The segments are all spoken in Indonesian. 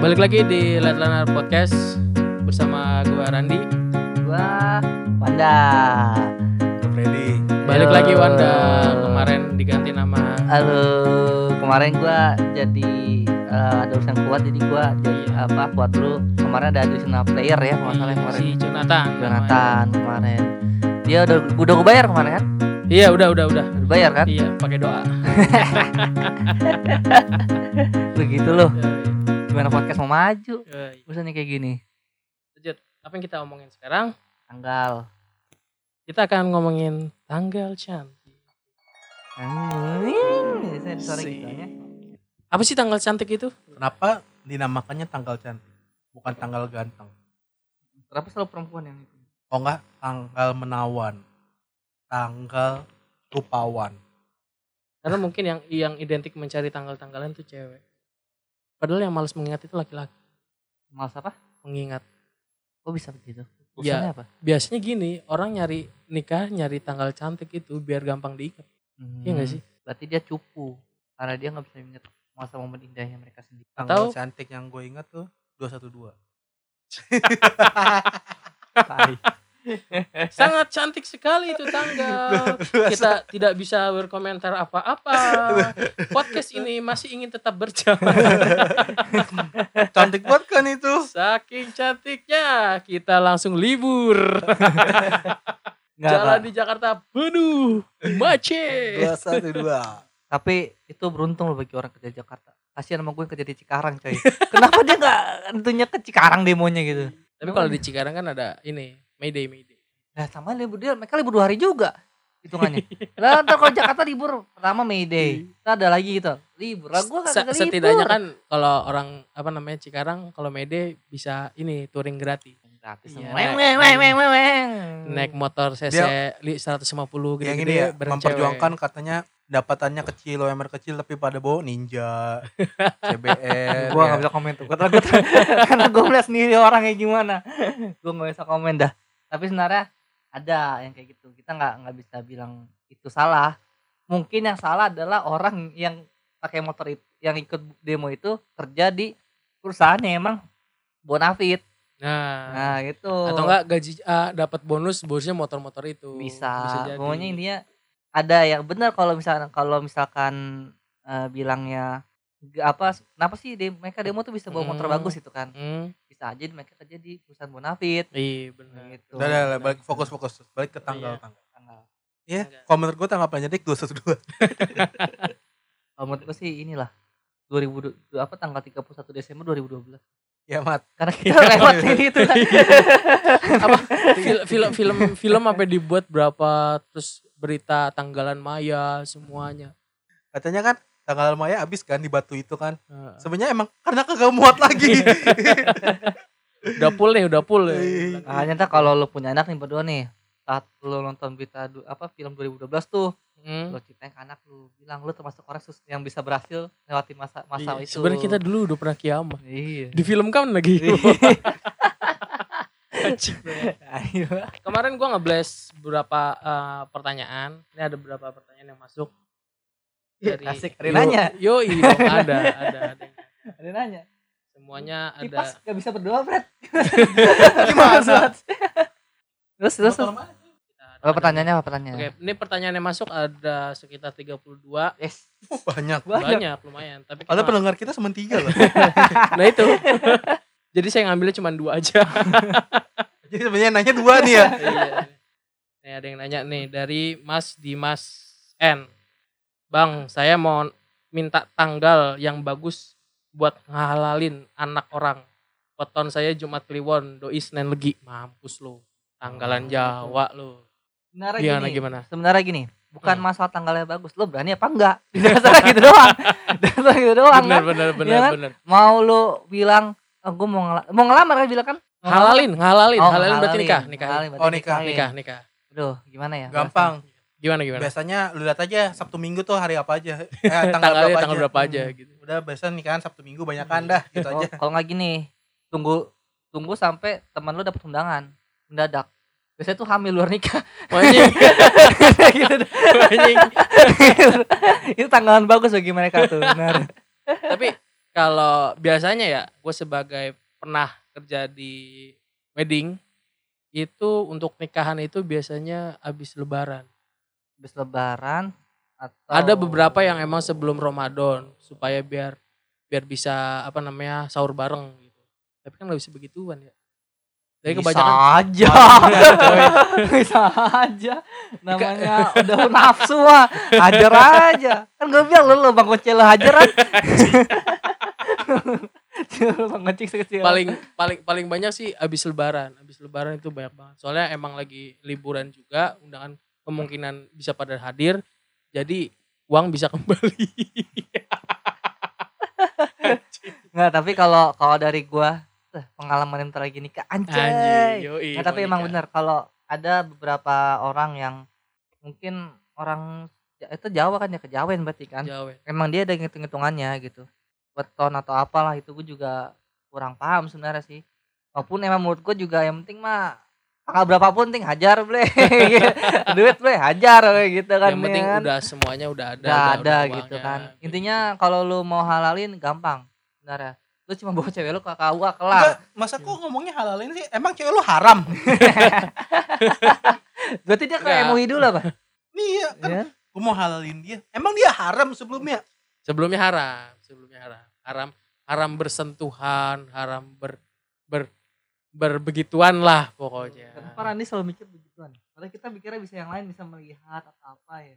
Balik lagi di Let Learner Podcast bersama gua Randi. Gua Wanda. Freddy. Balik Yo. lagi Wanda kemarin diganti nama. Halo, kemarin gua jadi eh, ada urusan kuat jadi gua jadi apa kuat dulu. Kemarin ada additional player ya kalau nggak salah kemarin. si Jonathan. Jonathan kemarin. Dia udah udah gue bayar kemarin kan? Iya udah udah udah. Udah bayar kan? Iya pakai doa. Begitu loh. Ya, Gimana podcast mau maju? ya, ya. Bosannya kayak gini. Lanjut. Apa yang kita omongin sekarang? Tanggal. Kita akan ngomongin tanggal cantik. Hmm, saya gitu ya. Apa sih tanggal cantik itu? Kenapa dinamakannya tanggal cantik? Bukan tanggal ganteng. Kenapa selalu perempuan yang itu? Oh enggak, tanggal menawan. Tanggal rupawan. Karena mungkin yang yang identik mencari tanggal-tanggalan itu cewek. Padahal yang malas mengingat itu laki-laki. Males apa? Mengingat. Kok bisa begitu? Ya. Urusannya apa? Biasanya gini, orang nyari nikah nyari tanggal cantik itu biar gampang diikat. Iya nggak Hmm, sih? Berarti dia cupu karena dia nggak bisa ingat masa momen indahnya mereka sendiri. Tanggal Atau- cantik yang gue ingat tuh 212. Tai. Sangat cantik sekali itu tanggal. Kita tidak bisa berkomentar apa-apa. Podcast ini masih ingin tetap berjalan. cantik banget kan itu. Saking cantiknya, kita langsung libur. Nggak, Jalan Pak. di Jakarta penuh macet. 212. Tapi itu beruntung loh bagi orang kerja Jakarta. Kasihan sama gue yang kerja di Cikarang coy. Kenapa dia nggak tentunya ke Cikarang demonya gitu? Tapi kalau di Cikarang kan ada ini, Mayday Mayday. Nah sama libur dia, mereka libur dua hari juga hitungannya. Lah ntar kalau Jakarta libur pertama May Day, ntar ada lagi gitu libur. Lah gue Se- kagak libur. setidaknya kan kalau orang apa namanya Cikarang kalau Mayday bisa ini touring gratis. gratis. Iya, Weng, naik- weng, weng, weng, weng, weng. Naik motor CC li- 150 gitu yang ini ya memperjuangkan katanya dapatannya kecil, UMR kecil tapi pada bawa ninja, CBR. Gua ya. nggak bisa komen tuh. Karena gue karena melihat sendiri orangnya gimana. Gue nggak bisa komen dah. Tapi sebenarnya ada yang kayak gitu. Kita nggak nggak bisa bilang itu salah. Mungkin yang salah adalah orang yang pakai motor itu, yang ikut demo itu kerja di perusahaan yang emang bonafit. Nah, Nah, gitu. atau enggak gaji ah, dapat bonus bonusnya motor-motor itu. bisa. jadi. Pokoknya intinya ada yang benar kalau misalkan kalau misalkan eh, bilangnya apa kenapa sih de- mereka demo tuh bisa bawa motor Hmm. bagus itu kan Hmm, bisa aja mereka kerja di perusahaan bonafit iya benar. gitu Udah, udah, udah, balik fokus fokus balik ke tanggal Iya. tanggal. tanggal Iya, kalau menurut gue tanggal paling cantik 212. kalau menurut gue sih inilah 2000 apa tanggal 31 Desember 2012 Ya, Mat. karena kita lewat ini itu kan apa fil- film film film apa dibuat berapa terus berita tanggalan maya semuanya. Katanya kan tanggal Maya habis kan di batu itu kan. Nah, Sebenarnya emang karena kagak muat lagi. udah full nih, udah full ya. Iya. nah ternyata kalau lu punya anak nih berdua nih saat lu nonton berita apa film 2012 tuh Hmm. lu ceritain ke anak lu bilang lu termasuk orang yang bisa berhasil lewati masa masa Iya, itu Sebenarnya kita dulu udah pernah kiamat. iya Difilmkan lagi. ayo Kemarin gua nge-blast beberapa eh, pertanyaan. Ini ada beberapa pertanyaan yang masuk dari asik ada yang nanya Yo, yo dong, ada, ada, ada. nanya Semuanya ada. kipas gak bisa berdoa Fred Gimana? terus terus terus. Apa pertanyaannya apa pertanyaannya Oke, ini pertanyaan yang masuk ada sekitar 32. yes Oh, banyak. banyak Banyak lumayan, tapi Ada pendengar kita cuma tiga loh. Nah itu. Jadi saya ngambilnya cuma dua aja. Jadi sebenarnya nanya dua nih ya. Iya. Nih ada yang nanya nih dari Mas Dimas N. Bang, saya mau minta tanggal yang bagus buat ngahalalin anak orang. Weton saya Jumat Kliwon, doi Senin Legi. Mampus lo. Tanggalan Jawa lo. sebenarnya Gimana gini gimana? sebenarnya gini bukan Hmm. masalah tanggalnya bagus lo berani apa enggak dasar gitu doang dasar gitu doang Bener kan bener bener Iya kan? bener. mau lo bilang oh, gue mau ngela- mau ngelamar kan bilang kan Halalin, halalin, Oh, halalin berarti halalin. nikah, nikah. Halalin berarti Oh, nikah. nikahin. Nikah, nikah. Aduh, gimana ya? Gampang. Gimana gimana? Biasanya lu lihat aja Sabtu Minggu tuh hari apa aja. Eh, tanggal Tanggalnya berapa tanggal aja. berapa aja Hmm. gitu. Udah biasa nikahan Sabtu Minggu banyakan dah gitu Oh, aja. kalau nggak gini, tunggu tunggu sampai teman lu dapat undangan mendadak. biasanya tuh hamil luar nikah Anjing, gitu anjing. itu tanggalan bagus bagi mereka tuh benar Tapi kalau biasanya ya, gue sebagai pernah kerja di wedding itu untuk nikahan itu biasanya habis lebaran. Habis lebaran atau Ada beberapa yang emang sebelum Ramadan supaya biar biar bisa apa namanya sahur bareng gitu. Tapi kan nggak bisa begituan ya. Bisa kebanyakan aja bisa aja namanya udah nafsu mah hajar aja kan gue bilang lu lu bang hajaran bang kecil sekecil paling paling paling banyak sih habis lebaran. Habis lebaran itu banyak banget. Soalnya emang lagi liburan juga, undangan kemungkinan bisa pada hadir. Jadi uang bisa kembali. nggak tapi kalau kalau dari gua eh, pengalaman yang terakhir nikah anjay, yoi, Nggak, tapi emang nikah. benar kalau ada beberapa orang yang mungkin orang itu Jawa kan ya kejawen berarti kan Jawa. emang dia ada hitung-hitungannya gitu weton atau apalah itu gue juga kurang paham sebenarnya sih maupun emang menurut gue juga yang penting mah tanggal berapapun penting hajar ble duit ble hajar ble, gitu kan yang penting ya kan. udah semuanya udah ada udah ada uangnya. gitu kan intinya kalau lu mau halalin gampang sebenarnya lu cuma bawa cewek lu ke KUA kelar Enggak, masa kok ngomongnya halalin sih? Emang cewek lu haram? berarti dia kayak MUI dulu apa Nih ya, kan ya? gue mau halalin dia. Emang dia haram sebelumnya? sebelumnya haram sebelumnya haram haram haram bersentuhan haram ber ber berbegituan lah pokoknya Kenapa Randi selalu mikir begituan? Padahal kita mikirnya bisa yang lain, bisa melihat atau apa ya.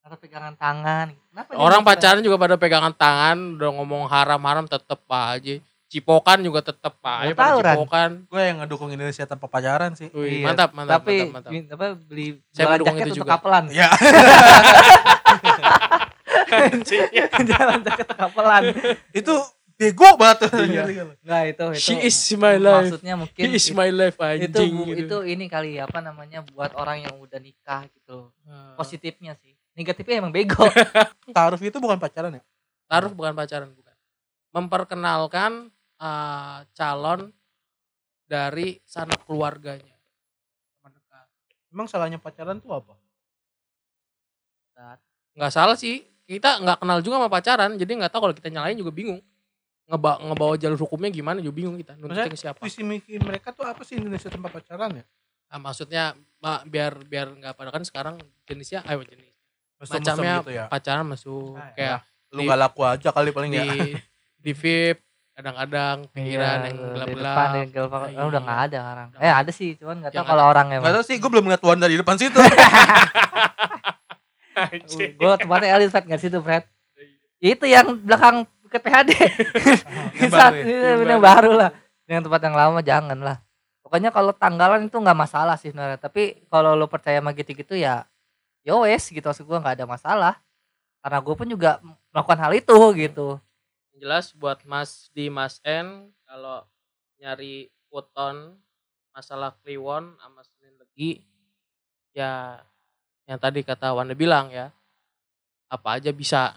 Atau pegangan tangan. Kenapa orang pacaran juga pada pegangan tangan udah ngomong haram-haram tetep aja cipokan juga tetep aja tahu, Ran. cipokan Gue yang ngedukung Indonesia tanpa pacaran sih. Wih, Iya, mantap mantap Tapi mantap, mantap. apa beli Saya mendukung jaket itu untuk juga. kapelan. Ya, jualan jaket kapelan. itu bego banget. Iya. Nah, itu itu. she is my life Maksudnya mungkin he is my life itu anjing bu- gitu. itu ini kali ya, apa namanya buat orang yang udah nikah gitu. Nah, Positifnya sih. Negatifnya emang bego. Taruh itu bukan pacaran ya? taruh bukan pacaran bukan memperkenalkan eh, calon dari sanak keluarganya teman dekat Emang salahnya pacaran tuh apa? nggak salah sih kita nggak kenal juga sama pacaran jadi nggak tahu kalau kita nyalain juga bingung Ngeba ngebawa jalur hukumnya gimana juga bingung kita nuntutnya Maksudnya ke siapa Visi misi mereka tuh apa sih Indonesia tanpa pacaran ya? Nah, maksudnya ma- biar biar nggak pada kan sekarang jenisnya ayo jenis Mesum-mesum macamnya gitu ya. pacaran masuk Ah, kayak Lu di- gak laku aja kali paling di ya. di VIP kadang-kadang pinggiran yang Iya, di gelap-gelap depan yang gelap. Ah, Oh, udah iya. nggak ada sekarang. Eh nggak ada sih, cuman nggak tahu Yang kalau orang Gak emang. tau sih, gue belum ngeliat Wanda di depan situ. Gue tempatnya Elit Fred nggak situ Fred. Itu yang belakang ke PHD. Yang Saat baru ya? ini Yang yang baru. baru lah. Yang tempat yang lama jangan lah. Pokoknya kalau tanggalan itu nggak masalah sih sebenarnya. Tapi kalau lo percaya sama gitu-gitu ya, yo wes gitu maksud gue nggak ada masalah. Karena gue pun juga melakukan hal itu gitu. jelas buat Mas di Mas N kalau nyari weton masalah kliwon sama Senin Legi ya yang tadi kata Wanda bilang ya apa aja bisa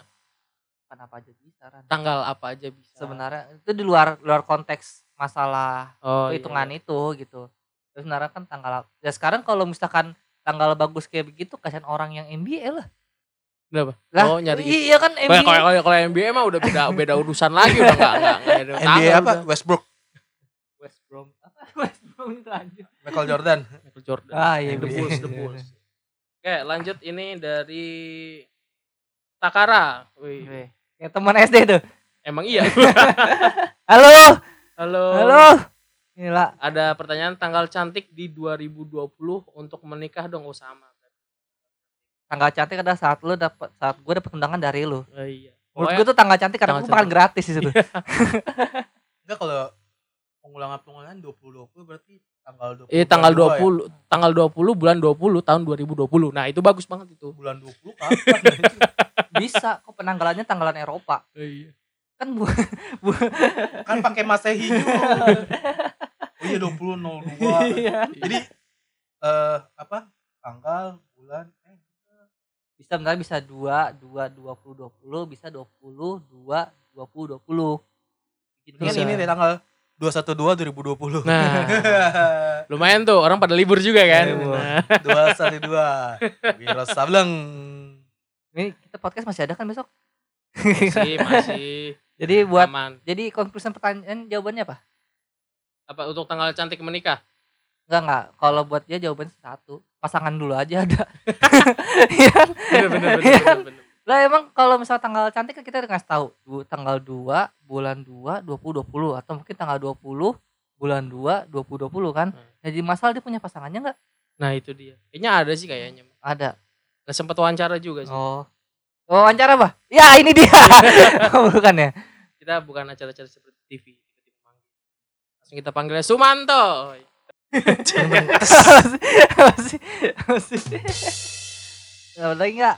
Kenapa aja bisa Ran? tanggal apa aja bisa Sebenarnya itu di luar luar konteks masalah oh, iya, hitungan iya. itu gitu. Terus sebenarnya kan tanggal ya sekarang kalau misalkan tanggal bagus kayak begitu kasihan orang yang MBA lah. Kenapa? Lah, oh nyari gitu. Iya kan Kalau MBA. kalau kalau NBA mah udah beda beda urusan lagi udah enggak enggak ada NBA tanggal apa? udah. Westbrook, West Brom. Apa West Brom itu anjir. Michael Jordan. Michael Jordan. Ah iya The. Bulls, The Bulls. Oke, lanjut ini dari Takara. Wih, Kayak teman SD tuh. emang iya. Halo, Halo. halo. Gila. Ada pertanyaan tanggal cantik di 2020 untuk menikah dong Osama. Tanggal cantik adalah saat lu dapat saat gue dapat undangan dari lu. Oh, iya. Menurut gue tuh tanggal cantik karena Tanggal gue makan cantik. gratis di situ. Enggak kalau pengulangan-pengulangan 2020 berarti tanggal 20. eh tanggal bulan dua 20 tanggal 20 bulan 20 tahun 2020. Nah, itu bagus banget itu. ya? Bulan 20 kapan? Bisa kok penanggalannya tanggalan Eropa. Iya. Kan bu kan pakai Masehi juga. Oh iya 20 02. Iya. Jadi eh apa? Tanggal, bulan, eh bisa benar bisa 2 2 20 20 bisa 20 2 20 20. Gitu ya. ini deh tanggal 212 2020. Nah, lumayan tuh orang pada libur juga kan. Libur. Nah, 212. Wiro Sableng. Ini kita podcast masih ada kan besok? masih masih Jadi buat aman. jadi konklusi pertanyaan jawabannya apa? Apa untuk tanggal cantik menikah? Enggak enggak. Kalau buat dia jawabannya satu. Pasangan dulu aja ada. Iya kan? Bener bener bener, Iya bener, bener. Lah emang kalau misal tanggal cantik kita udah ngasih tahu tanggal 2 bulan 2 20 20 atau mungkin tanggal 20 bulan 2 20 20 kan. Hmm. Jadi masalah dia punya pasangannya enggak? Nah itu dia. Kayaknya ada sih kayaknya. Ada. Gak sempet wawancara juga sih. Oh. Oh, wawancara apa? Ya, ini dia. Oh, Bukan ya? Kita bukan acara-acara seperti TV. Tiba-tiba manggil. Langsung kita panggilnya Sumanto. Masih masih. Ada lagi enggak?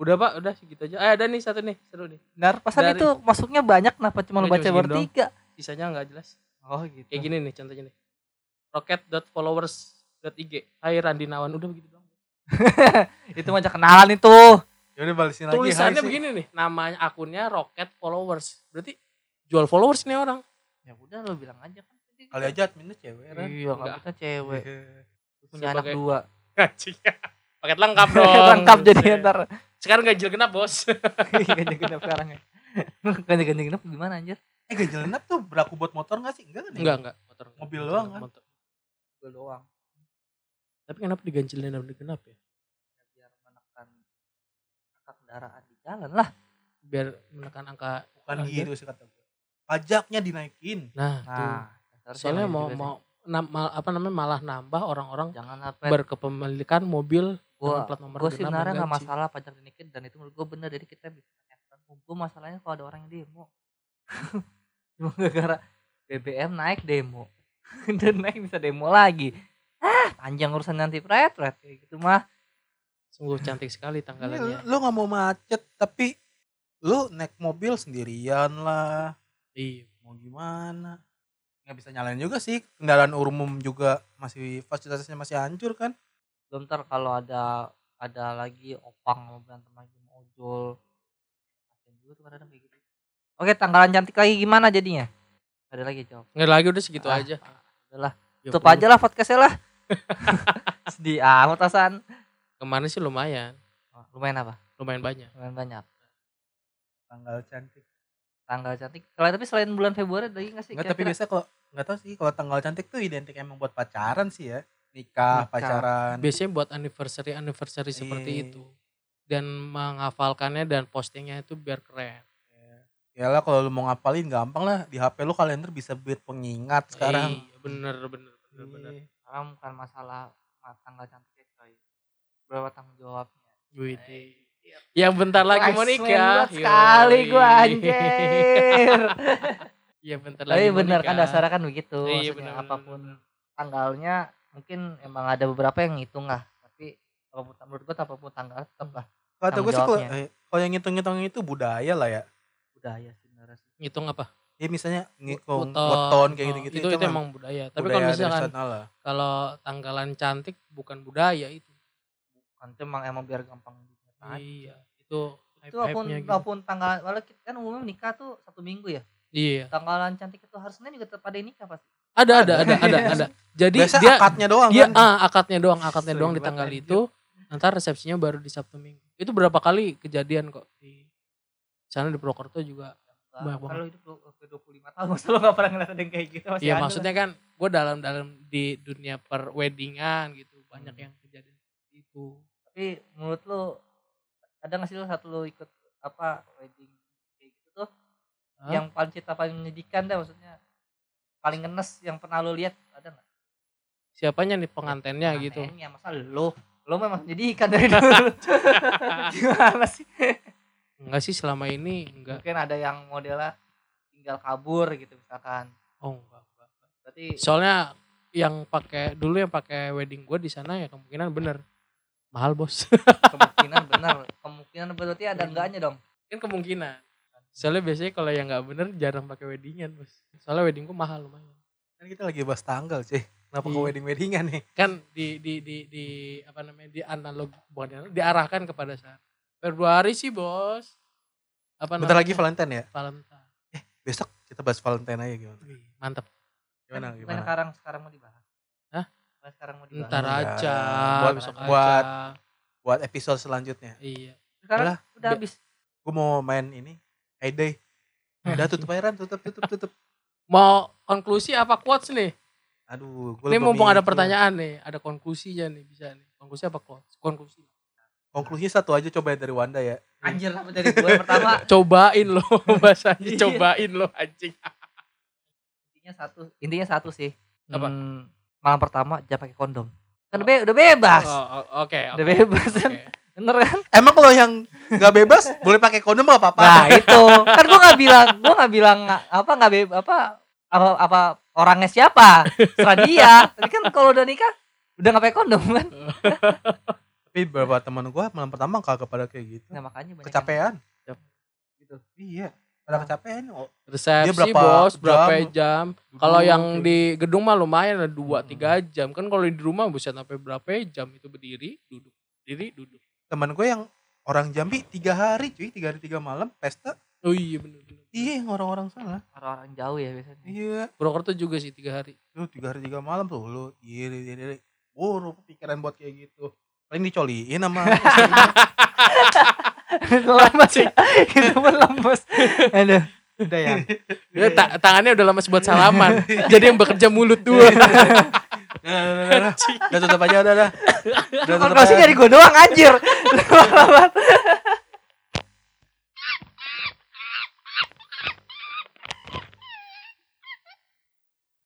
Udah pak, udah segitu aja. Eh ada nih satu nih, seru nih. Benar, pasan Dari- itu masuknya banyak kenapa cuma lu Nggak, baca bertiga? Sisanya nggak jelas. Oh, gitu. Kayak gini nih contohnya nih. Rocket.followers.ig Hai Randi Nawan. Udah begitu doang. Itu mah aja kenalan itu. Ya udah lagi. Tulisannya hai sih. begini nih. Namanya akunnya Rocket Followers. Berarti jual followers nih orang. Ya udah lu bilang aja kan. Kali aja adminnya cewek kan. Iya, Enggak. kita cewek. Punya anak dua. Paket lengkap dong. Lengkap jadi ntar. Sekarang ganjil genap bos. Ganjil genap sekarang ya. Ganjil ganjil genap gimana anjir? Eh ganjil genap tuh berlaku buat motor gak sih? Enggak kan? ya? enggak enggak. Motor. Mobil doang kan? Motor. Gue doang. Tapi kenapa diganjilin dan genap ya? Biar menekan angka kendaraan di jalan lah. Biar menekan angka. Bukan gitu sih kata gue. Pajaknya dinaikin. Nah, tuh. Nah, dasar Soalnya mau mau nam- mal- apa namanya malah nambah orang-orang jangan apa berkepemilikan mobil gua dengan plat nomor gue sebenarnya nggak masalah pajak dinaikin dan itu menurut gue bener jadi kita bisa menekan gue masalahnya kalau ada orang yang demo cuma gara-gara BBM naik demo dan naik bisa demo lagi ah panjang urusan nanti pret pret kayak gitu mah Sungguh cantik sekali tanggalannya. lu gak mau macet tapi lu naik mobil sendirian lah. Iya. Mau gimana? Nggak bisa nyalain juga sih. Kendaraan umum juga masih fasilitasnya masih hancur kan? Belum ntar kalau ada ada lagi opang mau berantem lagi mau ojol. Kasian juga tuh kadang kayak gitu. Oke tanggalan cantik lagi gimana jadinya? Ada lagi jawab Nggak lagi udah segitu Ah, aja. udahlah. Ya tutup aja lah podcastnya lah. Sedih amat Hasan. Kemarin sih lumayan. Oh, lumayan apa? Lumayan banyak. lumayan banyak. Tanggal cantik. tanggal cantik. Kalau tapi selain bulan Februari ada lagi nggak sih Enggak tapi biasa kalau nggak tahu sih kalau tanggal cantik tuh identik emang buat pacaran sih ya. Nikah, Nikah. pacaran. Biasanya buat anniversary anniversary seperti Iya. itu. Dan menghafalkannya dan postingnya itu biar keren. Ya lah kalau lu mau ngapalin gampang lah di HP lu kalender bisa buat pengingat sekarang. Iya, bener bener bener bener. Iya. sekarang bukan masalah ma- tanggal cantiknya coy berapa tanggung jawabnya Wih, Yang bentar lagi mau nikah. sekali gua anjir Iya bentar lagi. tapi bener kan dasarnya kan begitu Iya, bener, apa pun bener. tanggalnya mungkin emang ada beberapa yang ngitung lah tapi kalau menurut- gua apa pun tanggal tetap lah Kata gue sih kalau eh, kalau yang ngitung-ngitung itu budaya lah ya. budaya sebenarnya sih Ngitung apa? Ya misalnya ngitung Weton. kayak Oh, gitu-gitu itu, itu, kan emang budaya. Tapi budaya kalau misalkan kalau tanggalan cantik bukan budaya itu. kan itu emang emang biar gampang. Iya, itu itu apa pun gitu. apa pun tanggal walau kita kan umumnya nikah tuh satu minggu ya Iya. tanggalan cantik itu harusnya juga tetap ada nikah pasti Ada ada ada ada ada. Jadi Biasa dia akadnya doang dia kan. ah akadnya doang, akadnya Sering doang di tanggal itu. Ntar resepsinya baru di Sabtu Minggu. Itu berapa kali kejadian kok di sana di Purwokerto juga. Banyak banget. kalau hidup lu ke 25 tahun masa lu gak pernah ngeliat ada yang kayak gitu masih Iya maksudnya kan gue dalam dalam di dunia per weddingan gitu banyak Hmm. yang kejadian seperti itu. tapi menurut lu ada gak sih lu satu lu ikut apa wedding kayak gitu tuh Hah? yang paling cerita paling menyedihkan deh maksudnya paling ngenes yang pernah lu lihat ada nggak Siapanya nih pengantennya gitu. Anehnya, masa lu lu memang menyedihkan dari dulu gimana sih Enggak sih selama ini enggak. mungkin ada yang modelnya tinggal kabur gitu misalkan Oh enggak. enggak. berarti Soalnya yang pakai dulu yang pakai wedding gue di sana ya kemungkinan bener mahal bos. kemungkinan benar kemungkinan berarti ada enggaknya dong kan kemungkinan. Soalnya biasanya kalau yang nggak bener jarang pakai weddingan bos. Soalnya wedding gue mahal lumayan. Kan kita lagi bahas tanggal sih. Kenapa ke Iya. wedding-weddingan nih? Kan di di di di apa namanya di analog bukan analog, diarahkan kepada saat Februari sih bos. Apa Bentar lagi namanya? Valentine ya. Valentine. Besok kita bahas Valentine aja gimana Wih, Mantap. gimana Bukan gimana sekarang sekarang mau dibahas. Hah? Bukan sekarang mau dibahas. Ntar Iya. aja. Buat- besok buat- aja. buat episode selanjutnya Iya. Sekarang Udah. udah habis. gue mau main ini Heyday udah tutup aja Ran tutup tutup tutup Mau konklusi apa quotes nih? Aduh gue Ini mumpung ada pertanyaan nih, ada konklusinya nih bisa nih. Konklusi apa quotes? Konklusi. konklusinya satu aja coba dari Wanda ya Anjir apa dari gue pertama Cobain lo bahasanya, Iya. cobain lo anjing. intinya satu intinya satu sih. Apa? Hmm, malam pertama jangan pakai kondom. Kan be udah bebas. Oh, oh, oke, Udah oke. bebas kan. oke. Bener kan? emang kalau yang nggak bebas boleh pakai kondom nggak apa-apa Nah, itu. Kan gua nggak bilang, gua nggak bilang apa nggak be apa apa apa orangnya siapa. Serah dia. Tapi kan kalau udah nikah udah nggak pakai kondom kan. tapi beberapa teman gue malam pertama kagak pada kayak gitu Nah, makanya banyak kecapean Yap. gitu iya pada kecapean oh, Resepsi berapa bos, berapa jam? jam? Kalau yang di gedung mah lumayan ada dua Hmm. tiga jam kan kalau di rumah bisa sampai berapa jam itu berdiri duduk diri duduk. teman gue yang orang Jambi tiga hari cuy tiga hari tiga malam pesta Oh iya bener. iya yang orang-orang sana orang-orang jauh ya biasanya. iya Purwokerto juga sih tiga hari. lu tiga hari tiga malam tuh lu iri iri iri buru pikiran buat kayak gitu paling dicoliin sama lemas ya. Itu pun lemas. Aduh. Udah ya. Ya, ta- tangannya udah lemas buat salaman. Jadi yang bekerja mulut dua. udah, udah, udah, udah, udah tutup aja udah udah udah tutup aja. dari gue doang anjir. Lama banget.